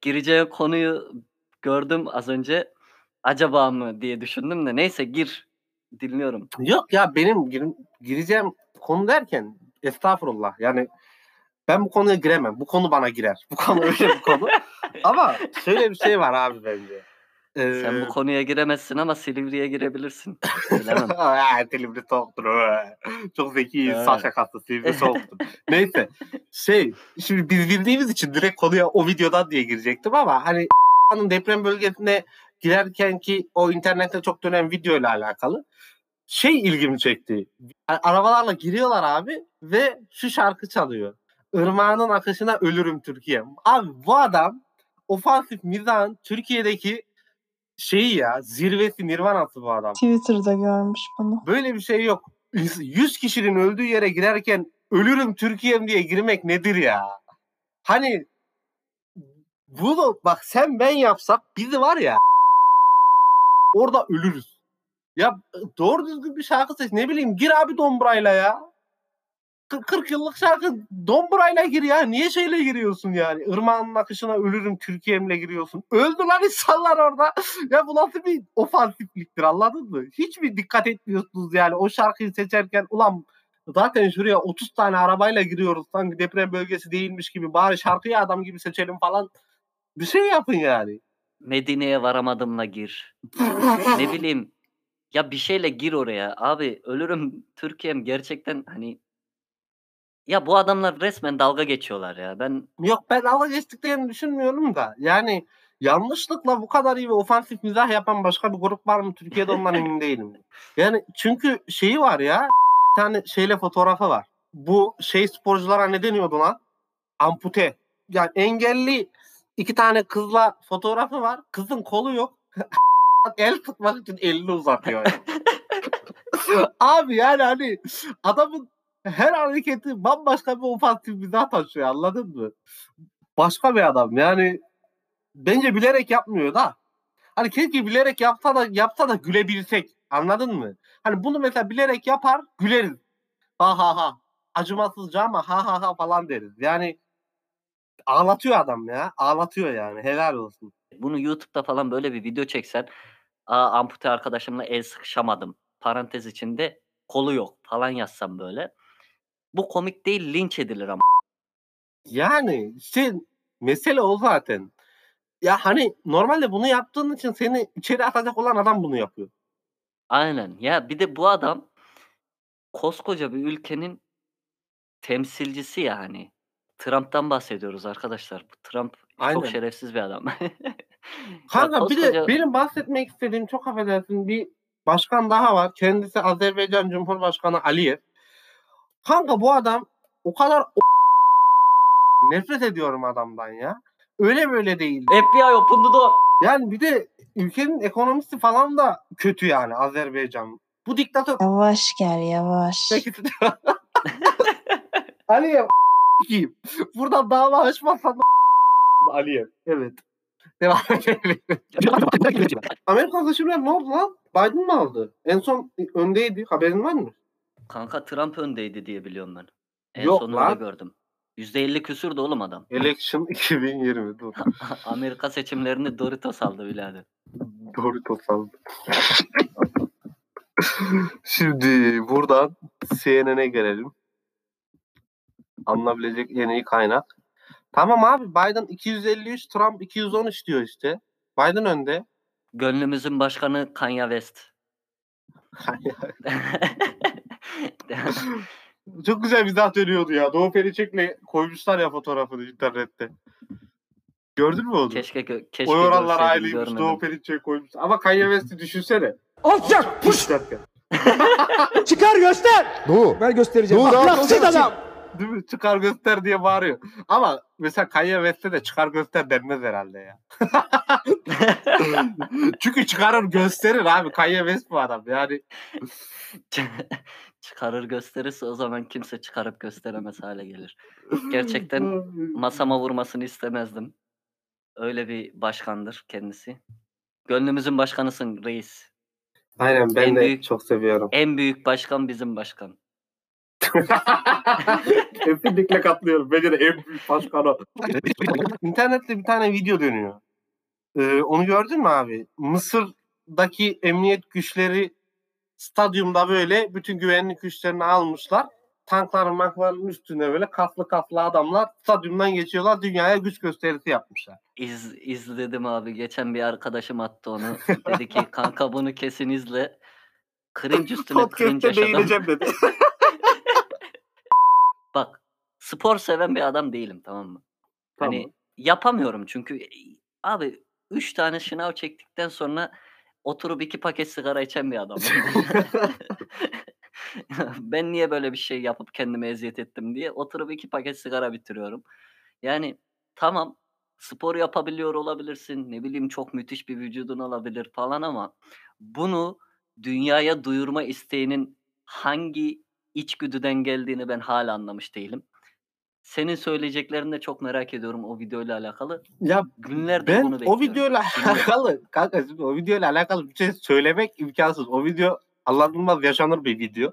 Gireceği konuyu gördüm az önce. Acaba mı diye düşündüm de. Neyse gir. Dinliyorum. Yok ya benim gir- gireceğim konu derken estağfurullah. Yani ben bu konuya giremem. Bu konu bana girer. Bu konu öyle bir konu. Ama şöyle bir şey var abi bence. Ee, Sen bu konuya giremezsin ama Silivri'ye girebilirsin. Bilemem. Silivri soğuktur. Çok zeki insan şakası. Silivri soğuktur. Neyse. Şey, şimdi biz bildiğimiz için direkt konuya o videodan diye girecektim ama hani deprem bölgesine girerken ki o internette çok dönen video ile alakalı şey ilgimi çekti. Arabalarla giriyorlar abi ve şu şarkı çalıyor. Irmağının akışına ölürüm Türkiye. Abi bu adam ofansif mizahın Türkiye'deki şeyi ya zirvesi nirvanası bu adam. Twitter'da görmüş bunu. Böyle bir şey yok. 100 kişinin öldüğü yere girerken ölürüm Türkiye'm diye girmek nedir ya? Hani bunu bak sen ben yapsak bizi var ya orada ölürüz. Ya doğru düzgün bir şarkı seç. Ne bileyim gir abi dombrayla ya. Kı- 40 yıllık şarkı dombrayla gir ya. Niye şeyle giriyorsun yani? Irmağın akışına ölürüm Türkiye'mle giriyorsun. Öldü lan insanlar orada. ya bu nasıl bir ofansifliktir anladın mı? Hiç mi dikkat etmiyorsunuz yani o şarkıyı seçerken ulan zaten şuraya 30 tane arabayla giriyoruz sanki deprem bölgesi değilmiş gibi bari şarkıyı adam gibi seçelim falan. Bir şey yapın yani. Medine'ye varamadımla gir. ne bileyim ya bir şeyle gir oraya. Abi ölürüm Türkiye'm gerçekten hani Ya bu adamlar resmen dalga geçiyorlar ya. Ben Yok ben dalga geçtiklerini düşünmüyorum da. Yani yanlışlıkla bu kadar iyi ve ofansif mizah yapan başka bir grup var mı Türkiye'de ondan emin değilim. Yani çünkü şeyi var ya bir tane şeyle fotoğrafı var. Bu şey sporculara ne deniyordu lan? Ampute. Yani engelli iki tane kızla fotoğrafı var. Kızın kolu yok. El tutmak için elini uzatıyor. yani. Abi yani hani adamın her hareketi bambaşka bir ofansif mizah taşıyor anladın mı? Başka bir adam yani bence bilerek yapmıyor da. Hani keşke bilerek yapsa da yapsa da gülebilsek. Anladın mı? Hani bunu mesela bilerek yapar güleriz. Ha ha ha. Acımasızca ama ha ha ha falan deriz. Yani ağlatıyor adam ya. Ağlatıyor yani. Helal olsun. bunu YouTube'da falan böyle bir video çeksen Aa, ampute arkadaşımla el sıkışamadım. Parantez içinde kolu yok falan yazsam böyle. Bu komik değil linç edilir ama. Yani işte mesele o zaten. Ya hani normalde bunu yaptığın için seni içeri atacak olan adam bunu yapıyor. Aynen. Ya bir de bu adam koskoca bir ülkenin temsilcisi yani. Trump'tan bahsediyoruz arkadaşlar. Bu Trump Aynen. çok şerefsiz bir adam. Kanka bir de koskoca- benim bahsetmek istediğim çok affedersin bir başkan daha var. Kendisi Azerbaycan Cumhurbaşkanı Aliyev. Kanka bu adam o kadar nefret ediyorum adamdan ya. Öyle böyle değil. FBI open the door. Yani bir de ülkenin ekonomisi falan da kötü yani Azerbaycan. Bu diktatör Yavaş gel yavaş. Peki. Aliyev kim? Buradan dava açmazsan Aliyev. Evet. Devam edelim. Amerika seçimleri ne oldu lan? Biden mı aldı? En son öndeydi. Haberin var mı? Kanka Trump öndeydi diye biliyorum ben. En Yok son lan. gördüm. %50 küsürdü oğlum adam. Election 2020. Dur. Amerika seçimlerini Doritos aldı birader. Doritos aldı. Şimdi buradan CNN'e gelelim. Alınabilecek en iyi kaynak. Tamam abi Biden 253, Trump 213 diyor işte. Biden önde. Gönlümüzün başkanı Kanye West. Çok güzel mizah dönüyordu ya. Doğu Perinçek'le koymuşlar ya fotoğrafını internette. Gördün mü onu? keşke gö- keşke o oranlar görseydim, aileymiş. görmedim. Doğu Perinçek koymuş. Ama Kanye West'i düşünsene. Alçak! Puş! derken. Çıkar göster! Doğu. Ben göstereceğim. Rahat Ahlaksız adam! Değil mi? Çıkar göster diye bağırıyor. Ama mesela Kanye West'e de çıkar göster denmez herhalde ya. Çünkü çıkarır gösterir abi. Kanye West bu adam. Yani Çıkarır gösterirse o zaman kimse çıkarıp gösteremez hale gelir. Gerçekten Masama vurmasını istemezdim. Öyle bir başkandır kendisi. Gönlümüzün başkanısın reis. Aynen ben En de büyük- çok seviyorum. En büyük başkan bizim başkan. Kesinlikle katılıyorum. Bence de en büyük başkan. İnternette bir tane video dönüyor. Ee, onu gördün mü abi? Mısır'daki emniyet güçleri stadyumda böyle bütün güvenlik güçlerini almışlar. Tankların makların üstünde böyle kaslı kaslı adamlar stadyumdan geçiyorlar. Dünyaya güç gösterisi yapmışlar. İz, izledim abi. Geçen bir arkadaşım attı onu. Dedi ki kanka bunu kesin izle. Cringe üstüne cringe yaşadım. değineceğim dedi. Bak spor seven bir adam değilim tamam mı? Hani Tamam. yapamıyorum çünkü e, abi 3 tane şınav çektikten sonra oturup iki paket sigara içen bir adamım. ben niye böyle bir şey yapıp kendime eziyet ettim diye oturup iki paket sigara bitiriyorum. Yani tamam spor yapabiliyor olabilirsin. Ne bileyim çok müthiş bir vücudun olabilir falan ama bunu dünyaya duyurma isteğinin hangi içgüdüden geldiğini ben hala anlamış değilim. Senin söyleyeceklerini de çok merak ediyorum o videoyla alakalı. ya Günlerdir Ben bunu o bekliyorum. videoyla Dinliyorum. alakalı kanka şimdi o videoyla alakalı bir şey söylemek imkansız. O video anlatılmaz yaşanır bir video.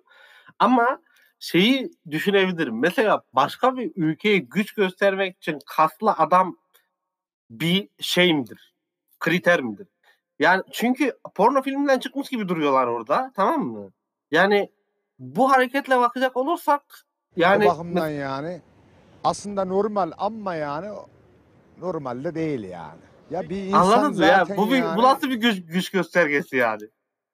Ama şeyi düşünebilirim. Mesela başka bir ülkeye güç göstermek için kaslı adam bir şey midir? Kriter midir? Yani çünkü porno filminden çıkmış gibi duruyorlar orada. Tamam mı? Yani bu hareketle bakacak olursak yani o bakımdan yani aslında normal ama yani normal de değil yani. Ya bir insan anladınız mı ya? zaten Bu, bir, yani, bu nasıl bir güç, güç göstergesi yani?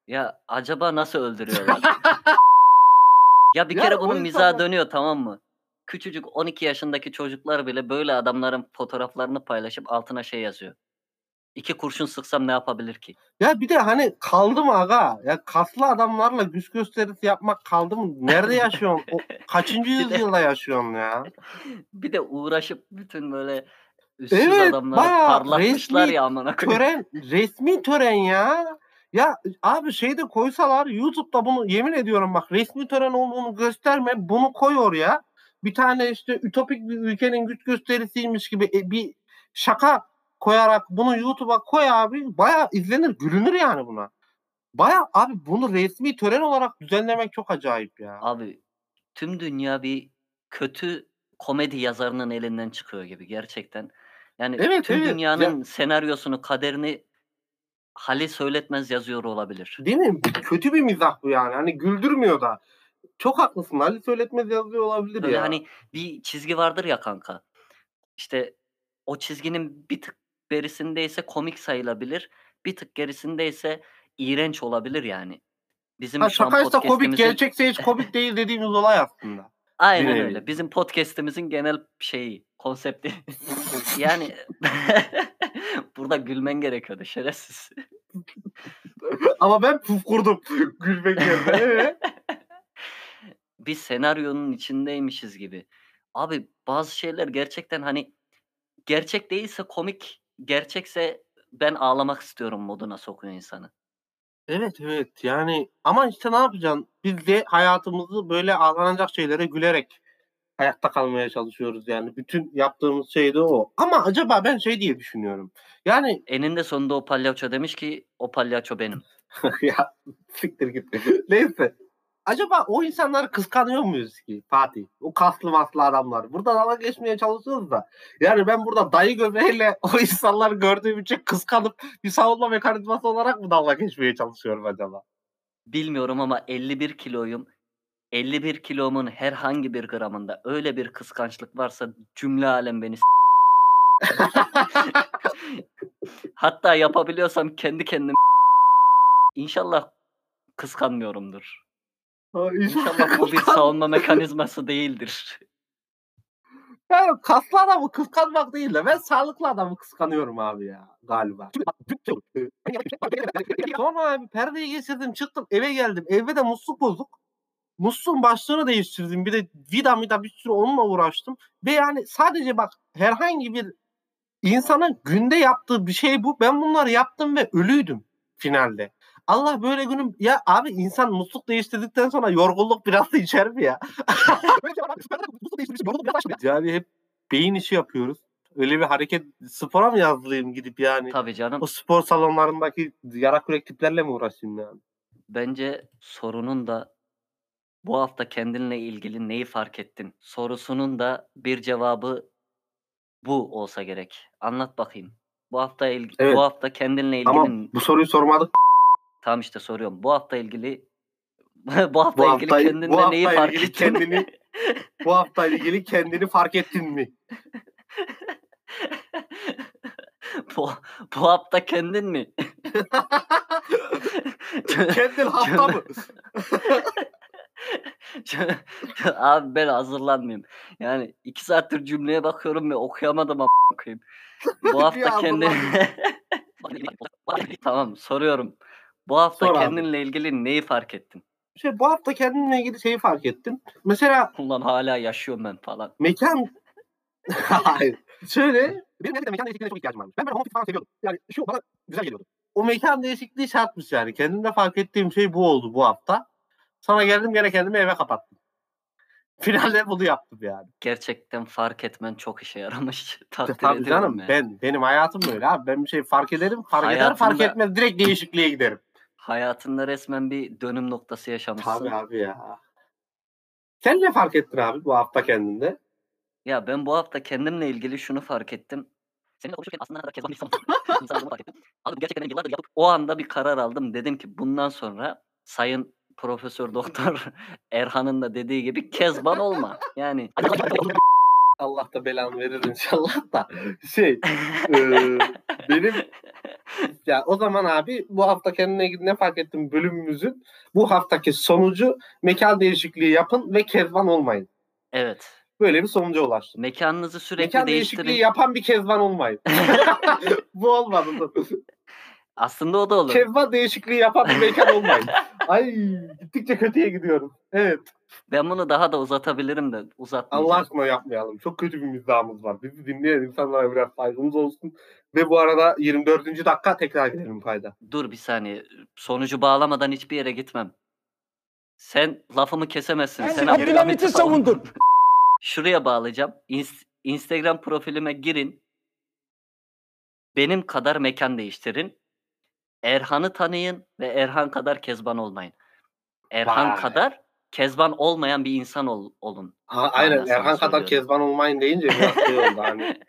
Ya acaba nasıl öldürüyorlar? ya bir Ya kere o bunun insanlar- mizahı dönüyor tamam mı? küçücük 12 yaşındaki çocuklar bile böyle adamların fotoğraflarını paylaşıp altına şey yazıyor. İki kurşun sıksam ne yapabilir ki? Ya bir de hani kaldı mı aga? Ya kaslı adamlarla güç gösterisi yapmak kaldı mı? Nerede yaşıyorsun? O, kaçıncı yüzyılda yaşıyorsun ya? Bir de uğraşıp bütün böyle üstsüz Evet, adamları parlatmışlar resmi ya amına. Tören, resmi tören ya. Ya abi şeyde koysalar YouTube'da bunu yemin ediyorum bak resmi tören olduğunu gösterme bunu koy oraya. Bir tane işte ütopik bir ülkenin güç gösterisiymiş gibi e, bir şaka koyarak bunu YouTube'a koy abi. Baya izlenir gülünür yani buna. Baya abi bunu resmi tören olarak düzenlemek çok acayip ya. Abi tüm dünya bir kötü komedi yazarının elinden çıkıyor gibi gerçekten. Yani Evet, tüm evet. Ya- dünyanın senaryosunu, kaderini Hali Söyletmez yazıyor olabilir. Değil mi? Kötü bir mizah bu yani. Hani güldürmüyor da. Çok haklısın. Ali Söyletmez yazıyor olabilir Böyle ya. hani bir çizgi vardır ya kanka. İşte o çizginin bir tık berisindeyse komik sayılabilir. Bir tık gerisindeyse iğrenç olabilir yani. Bizim Ha, şu an şakaysa komik, gerçekse hiç komik değil dediğimiz olay aslında. Aynen bir öyle. Bizim podcast'imizin genel şeyi, konsepti. yani burada gülmen gerekiyordu şerefsiz. Ama ben puf kurdum. Gülmek. Ee? bir senaryonun içindeymişiz gibi. Abi bazı şeyler gerçekten hani gerçek değilse komik, gerçekse ben ağlamak istiyorum moduna sokuyor insanı. evet evet yani ama işte ne yapacaksın? Biz de hayatımızı böyle ağlanacak şeylere gülerek hayatta kalmaya çalışıyoruz yani. Bütün yaptığımız şey de o. Ama acaba ben şey diye düşünüyorum. Yani Eninde sonunda o palyaço demiş ki o palyaço benim. ya siktir git. Neyse. Acaba o insanları kıskanıyor muyuz ki Fatih? O kaslı maslı adamlar. Burada dalga geçmeye çalışıyoruz da. Yani ben burada dayı göbeğiyle o insanları gördüğüm için kıskanıp bir savunma mekanizması olarak mı dalga geçmeye çalışıyorum acaba? Bilmiyorum ama 51 kiloyum. 51 kilomun herhangi bir gramında öyle bir kıskançlık varsa cümle alem beni Hatta yapabiliyorsam kendi kendim İnşallah kıskanmıyorumdur. İnşallah bu bir savunma mekanizması değildir. Yani kaslı adamı kıskanmak değil de ben sağlıklı adamı kıskanıyorum abi ya galiba. Sonra abi perdeyi geçirdim çıktım eve geldim. Evde de musluk bozuk. Musluğun başlığını değiştirdim. Bir de vida vida bir sürü onunla uğraştım. Ve yani sadece bak herhangi bir insanın günde yaptığı bir şey bu. Ben bunları yaptım ve ölüydüm finalde. Allah böyle günüm ya abi insan musluk değiştirdikten sonra yorgunluk biraz da içer mi ya? yani hep beyin işi yapıyoruz. Öyle bir hareket spora mı yazılayım gidip yani? Tabii canım. O spor salonlarındaki yara kürek tiplerle mi uğraşayım yani? Bence sorunun da bu hafta kendinle ilgili neyi fark ettin? Sorusunun da bir cevabı bu olsa gerek. Anlat bakayım. Bu hafta ilgi, Evet. bu hafta kendinle ilgili Ama bu soruyu sormadık. Tamam işte soruyorum. Bu hafta ilgili bu hafta Bu ilgili hafta, kendinde bu hafta neyi fark ilgili ettin? kendini bu hafta ilgili kendini fark ettin mi? bu, bu hafta kendin mi? Kendin hafta mı? Abi ben hazırlanmayayım. Yani iki saattir cümleye bakıyorum ve okuyamadım ama okuyayım. Bu hafta Bir kendin... tamam soruyorum. Bu hafta Sor abi. kendinle ilgili neyi fark ettin? Şey, bu hafta kendimle ilgili şeyi fark ettim. Mesela Ulan hala yaşıyorum ben falan. mekan Hayır. Şöyle benim gerçekten mekan değişikliğine çok ihtiyacım varmış. Ben böyle home office falan seviyordum. Yani şu bana güzel geliyordu. O mekan değişikliği şartmış yani. Kendimde fark ettiğim şey bu oldu bu hafta. Sonra geldim gene kendimi eve kapattım. Finalde bunu yaptım yani. Gerçekten fark etmen çok işe yaramış. Takdir Tabii ediyorum canım ya. ben benim hayatım böyle abi. Ben bir şey fark ederim, fark eder, fark etmez direkt değişikliğe giderim. Hayatında resmen bir dönüm noktası yaşamışsın. Tabii abi ya. Sen ne fark ettin abi bu hafta kendinde? Ya ben bu hafta kendimle ilgili şunu fark ettim. Seninle konuşurken aslında ne kadar kezban bir insan insan olduğumu fark ettim. Abi bu gerçekten ben yıllardır yapıp o anda bir karar aldım. Dedim ki bundan sonra Sayın Profesör Doktor Erhan'ın da dediği gibi kezban olma. Yani Allah da belanı verir inşallah da. Şey, eee, benim ya o zaman abi bu hafta kendine ne fark ettim bölümümüzün bu haftaki sonucu mekan değişikliği yapın ve kezban olmayın. evet. Böyle bir sonuca ulaştım. Mekanınızı sürekli Mekan değiştirin. değişikliği yapan bir kezban olmayın. Bu olmadı. Aslında o da olur. Kezban değişikliği yapan bir mekan olmayın. Ay gittikçe kötüye gidiyorum. Evet. Ben bunu daha da uzatabilirim de uzatmayacağım. Allah aşkına yapmayalım. Çok kötü bir mizahımız var. Bizi dinleyen insanlara biraz saygımız olsun. Ve bu arada 24. dakika tekrar gidelim fayda. Dur bir saniye. Sonucu bağlamadan hiçbir yere gitmem. Sen lafımı kesemezsin. Sen Sen Abdülhamit'i savundun. Şuraya bağlayacağım. İns- Instagram profilime girin. Benim kadar mekan değiştirin. Erhan'ı tanıyın ve Erhan kadar kezban olmayın. Erhan Vay. kadar kezban olmayan bir insan ol- olun. Ha, aynen Erhan kadar kezban olmayın deyince biraz şey oldu hani.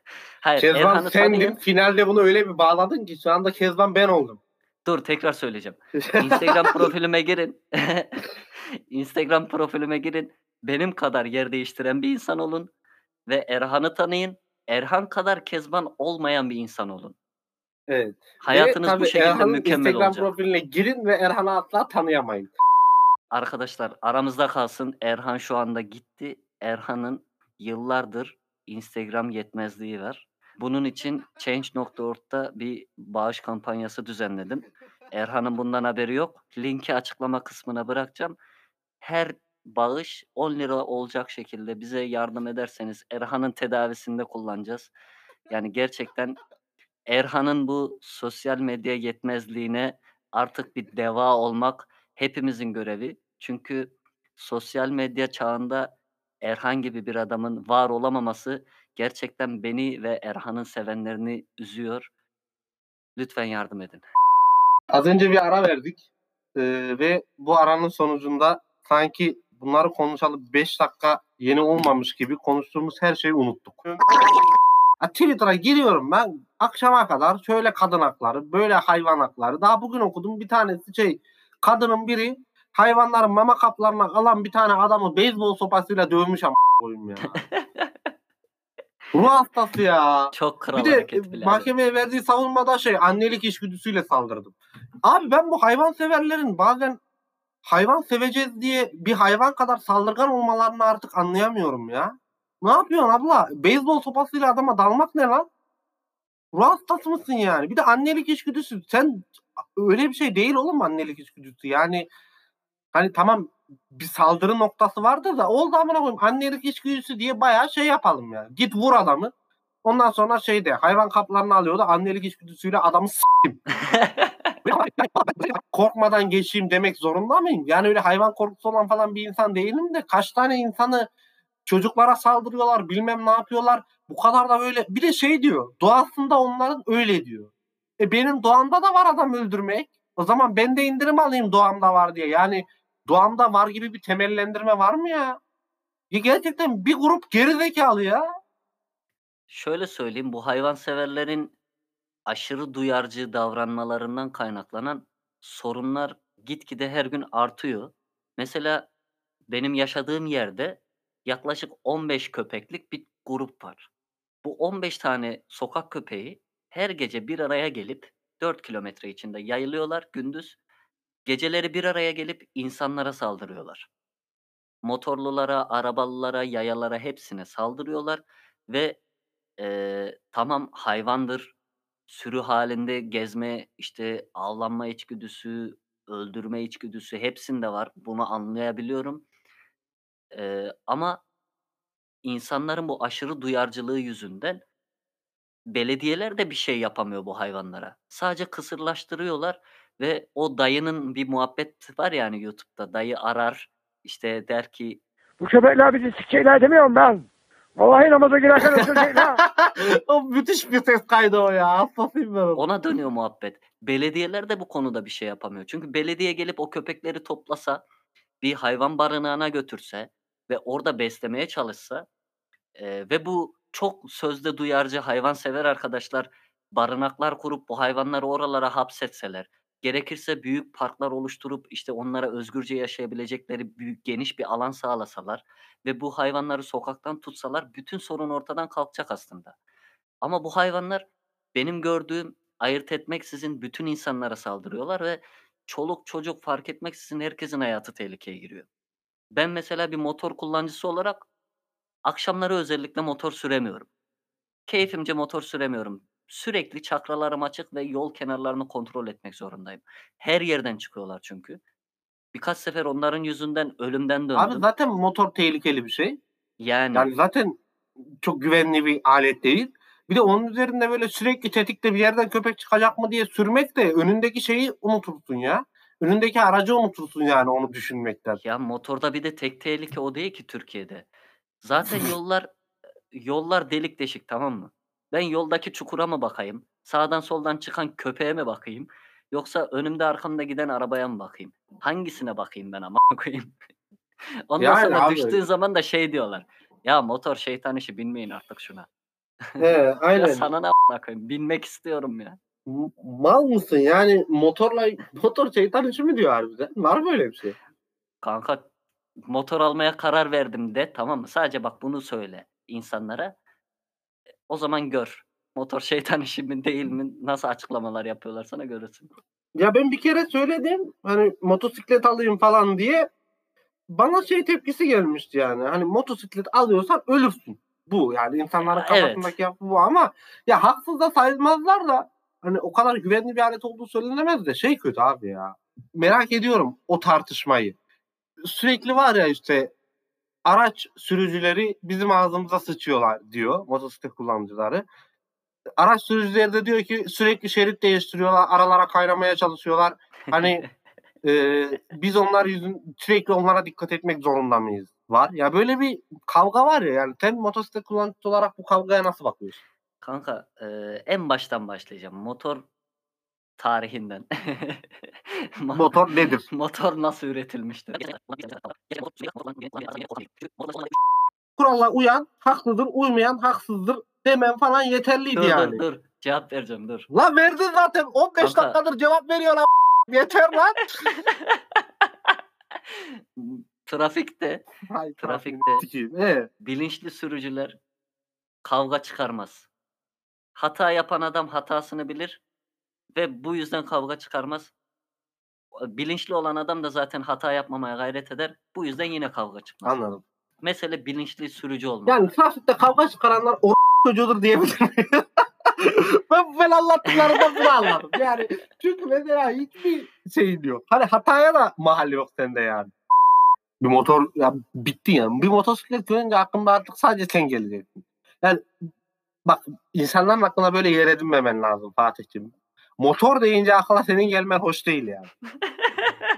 Hayır, Kezban Erhan'ı sendin. tanıyın. Finalde bunu öyle bir bağladın ki şu anda kezban ben oldum. Dur tekrar söyleyeceğim. Instagram profilime girin. Instagram profilime girin. Benim kadar yer değiştiren bir insan olun ve Erhan'ı tanıyın. Erhan kadar kezban olmayan bir insan olun. evet. Hayatınız Ve bu şekilde Erhan'ın mükemmel Instagram olacak. profiline girin ve Erhan'ı asla tanıyamayın. Arkadaşlar aramızda kalsın. Erhan şu anda gitti. Erhan'ın yıllardır Instagram yetmezliği var. Bunun için Change.org'da bir bağış kampanyası düzenledim. Erhan'ın bundan haberi yok. Linki açıklama kısmına bırakacağım. Her bağış 10 lira olacak şekilde bize yardım ederseniz Erhan'ın tedavisinde kullanacağız. Yani gerçekten Erhan'ın bu sosyal medya yetmezliğine artık bir deva olmak hepimizin görevi. Çünkü sosyal medya çağında Erhan gibi bir adamın var olamaması gerçekten beni ve Erhan'ın sevenlerini üzüyor. Lütfen yardım edin. Az önce bir ara verdik. Ee, ve bu aranın sonucunda sanki bunları konuşalım 5 dakika yeni olmamış gibi konuştuğumuz her şeyi unuttuk. Twitter'a giriyorum ben akşama kadar şöyle kadın hakları, böyle hayvan hakları. Daha bugün okudum bir tanesi şey kadının biri hayvanların mama kaplarına alan bir tane adamı beyzbol sopasıyla dövmüş ama koyayım ya. Ruh hastası ya. Çok kral Bir de hareket e, birader. mahkemeye verdiği savunmada şey annelik içgüdüsüyle saldırdım. Abi ben bu hayvan severlerin bazen hayvan seveceğiz diye bir hayvan kadar saldırgan olmalarını artık anlayamıyorum ya. Ne yapıyorsun abla? Beyzbol sopasıyla adama dalmak ne lan? Ruh hastası mısın yani? Bir de annelik içgüdüsü. Sen öyle bir şey değil oğlum annelik içgüdüsü. Yani hani tamam bir saldırı noktası vardır da oldu amına koyayım annelik içgüdüsü diye bayağı şey yapalım yani. Git vur adamı. Ondan sonra şey de hayvan kaplarını alıyordu annelik içgüdüsüyle adamı s**tim. Korkmadan geçeyim demek zorunda mıyım? Yani öyle hayvan korkusu olan falan bir insan değilim de kaç tane insanı çocuklara saldırıyorlar bilmem ne yapıyorlar. Bu kadar da böyle bir de şey diyor doğasında onların öyle diyor. E benim doğamda da var adam öldürmek. O zaman ben de indirim alayım doğamda var diye. Yani doğamda var gibi bir temellendirme var mı ya? Ya gerçekten bir grup gerizekalı ya. Şöyle söyleyeyim bu hayvanseverlerin aşırı duyarcı davranmalarından kaynaklanan sorunlar gitgide her gün artıyor. Mesela benim yaşadığım yerde yaklaşık 15 köpeklik bir grup var. Bu 15 tane sokak köpeği her gece bir araya gelip 4 kilometre içinde yayılıyorlar gündüz. Geceleri bir araya gelip insanlara saldırıyorlar. Motorlulara, arabalılara, yayalara hepsine saldırıyorlar ve eee, tamam hayvandır, sürü halinde gezme, işte avlanma içgüdüsü, öldürme içgüdüsü hepsinde var. Bunu anlayabiliyorum. Eee, ama insanların bu aşırı duyarcılığı yüzünden belediyeler de bir şey yapamıyor bu hayvanlara. Sadece kısırlaştırıyorlar ve o dayının bir muhabbet var yani YouTube'da. Dayı arar işte der ki Bu köpekler bizi sikeyler demiyorum ben. Vallahi namaza girerken öldürecekler. o müthiş bir ses kaydı o ya. Hastasıyım ben ona. Ona dönüyor muhabbet. Belediyeler de bu konuda bir şey yapamıyor. Çünkü belediye gelip o köpekleri toplasa, bir hayvan barınağına götürse ve orada beslemeye çalışsa eee, ve bu çok sözde duyarcı hayvansever arkadaşlar barınaklar kurup bu hayvanları oralara hapsetseler, gerekirse büyük parklar oluşturup işte onlara özgürce yaşayabilecekleri büyük geniş bir alan sağlasalar ve bu hayvanları sokaktan tutsalar bütün sorun ortadan kalkacak aslında. Ama bu hayvanlar benim gördüğüm ayırt etmeksizin bütün insanlara saldırıyorlar ve çoluk çocuk fark etmeksizin herkesin hayatı tehlikeye giriyor. Ben mesela bir motor kullanıcısı olarak Akşamları özellikle motor süremiyorum. Keyfimce motor süremiyorum. Sürekli çakralarım açık ve yol kenarlarını kontrol etmek zorundayım. Her yerden çıkıyorlar çünkü. Birkaç sefer onların yüzünden ölümden döndüm. Abi zaten motor tehlikeli bir şey. yani Yani zaten çok güvenli bir alet değil. Bir de onun üzerinde böyle sürekli tetikte bir yerden köpek çıkacak mı diye sürmek de önündeki şeyi unutursun ya. Önündeki aracı unutursun yani onu düşünmekten. ya motorda bir de tek tehlike o değil ki Türkiye'de. Zaten yollar yollar delik deşik tamam mı? Ben yoldaki çukura mı bakayım? Sağdan soldan çıkan köpeğe mi bakayım? Yoksa önümde arkamda giden arabaya mı bakayım? Hangisine bakayım ben ama koyayım? Ondan Yani sonra abi. düştüğün zaman da şey diyorlar. Ya motor şeytan işi binmeyin artık şuna. He, Ya aynen. sana ne koyayım? Binmek istiyorum ya. Mal mısın yani motorla motor şeytan işi mi diyor harbiden? Var mı öyle bir şey? Kanka motor almaya karar verdim de tamam mı? Sadece bak bunu söyle insanlara. E, O zaman gör. Motor şeytan işi mi değil mi? Nasıl açıklamalar yapıyorlar sana görürsün. Ya ben bir kere söyledim hani motosiklet alayım falan diye bana şey tepkisi gelmişti yani. Hani motosiklet alıyorsan ölürsün. Bu yani insanların Ya, evet. kafasındaki yapı bu ama ya haksız da sayılmazlar da hani o kadar güvenli bir alet olduğu söylenemez de şey kötü abi ya. Merak ediyorum o tartışmayı. Sürekli var ya işte araç sürücüleri bizim ağzımıza sıçıyorlar diyor motosiklet kullanıcıları. Araç sürücüleri de diyor ki sürekli şerit değiştiriyorlar, aralara kaynamaya çalışıyorlar. Hani e, biz onlar yüzün sürekli onlara dikkat etmek zorunda mıyız? Var. Ya böyle bir kavga var ya yani sen motosiklet kullanıcısı olarak bu kavgaya nasıl bakıyorsun? Kanka e, en baştan başlayacağım. Motor tarihinden. Mo- Motor nedir? Motor nasıl üretilmiştir? Kurala uyan haksızdır, uymayan haksızdır demen falan yeterliydi dur yani. dur dur. Cevap vereceğim dur. Lan verdin zaten 15 Kanka. dakikadır cevap veriyor lan. Yeter lan. Trafikte Hay, Trafikte. bilinçli sürücüler kavga çıkarmaz. Hata yapan adam hatasını bilir ve bu yüzden kavga çıkarmaz. Bilinçli olan adam da zaten hata yapmamaya gayret eder. Bu yüzden yine kavga çıkmaz. anladım. Mesele bilinçli sürücü olmak. Yani trafikte kavga çıkaranlar o çocuğudur diyebilir miyim? ben ben anlattıklarımda bunu anladım. Yani çünkü mesela hiçbir şeyin yok. Hani hataya da mahalle yok sende yani. Bir motor ya bitti yani. Bir motosiklet görünce aklımda artık sadece sen geleceksin. Yani bak insanların aklına böyle yer edinmemen lazım Fatih'ciğim. Motor deyince akla senin gelmen hoş değil yani.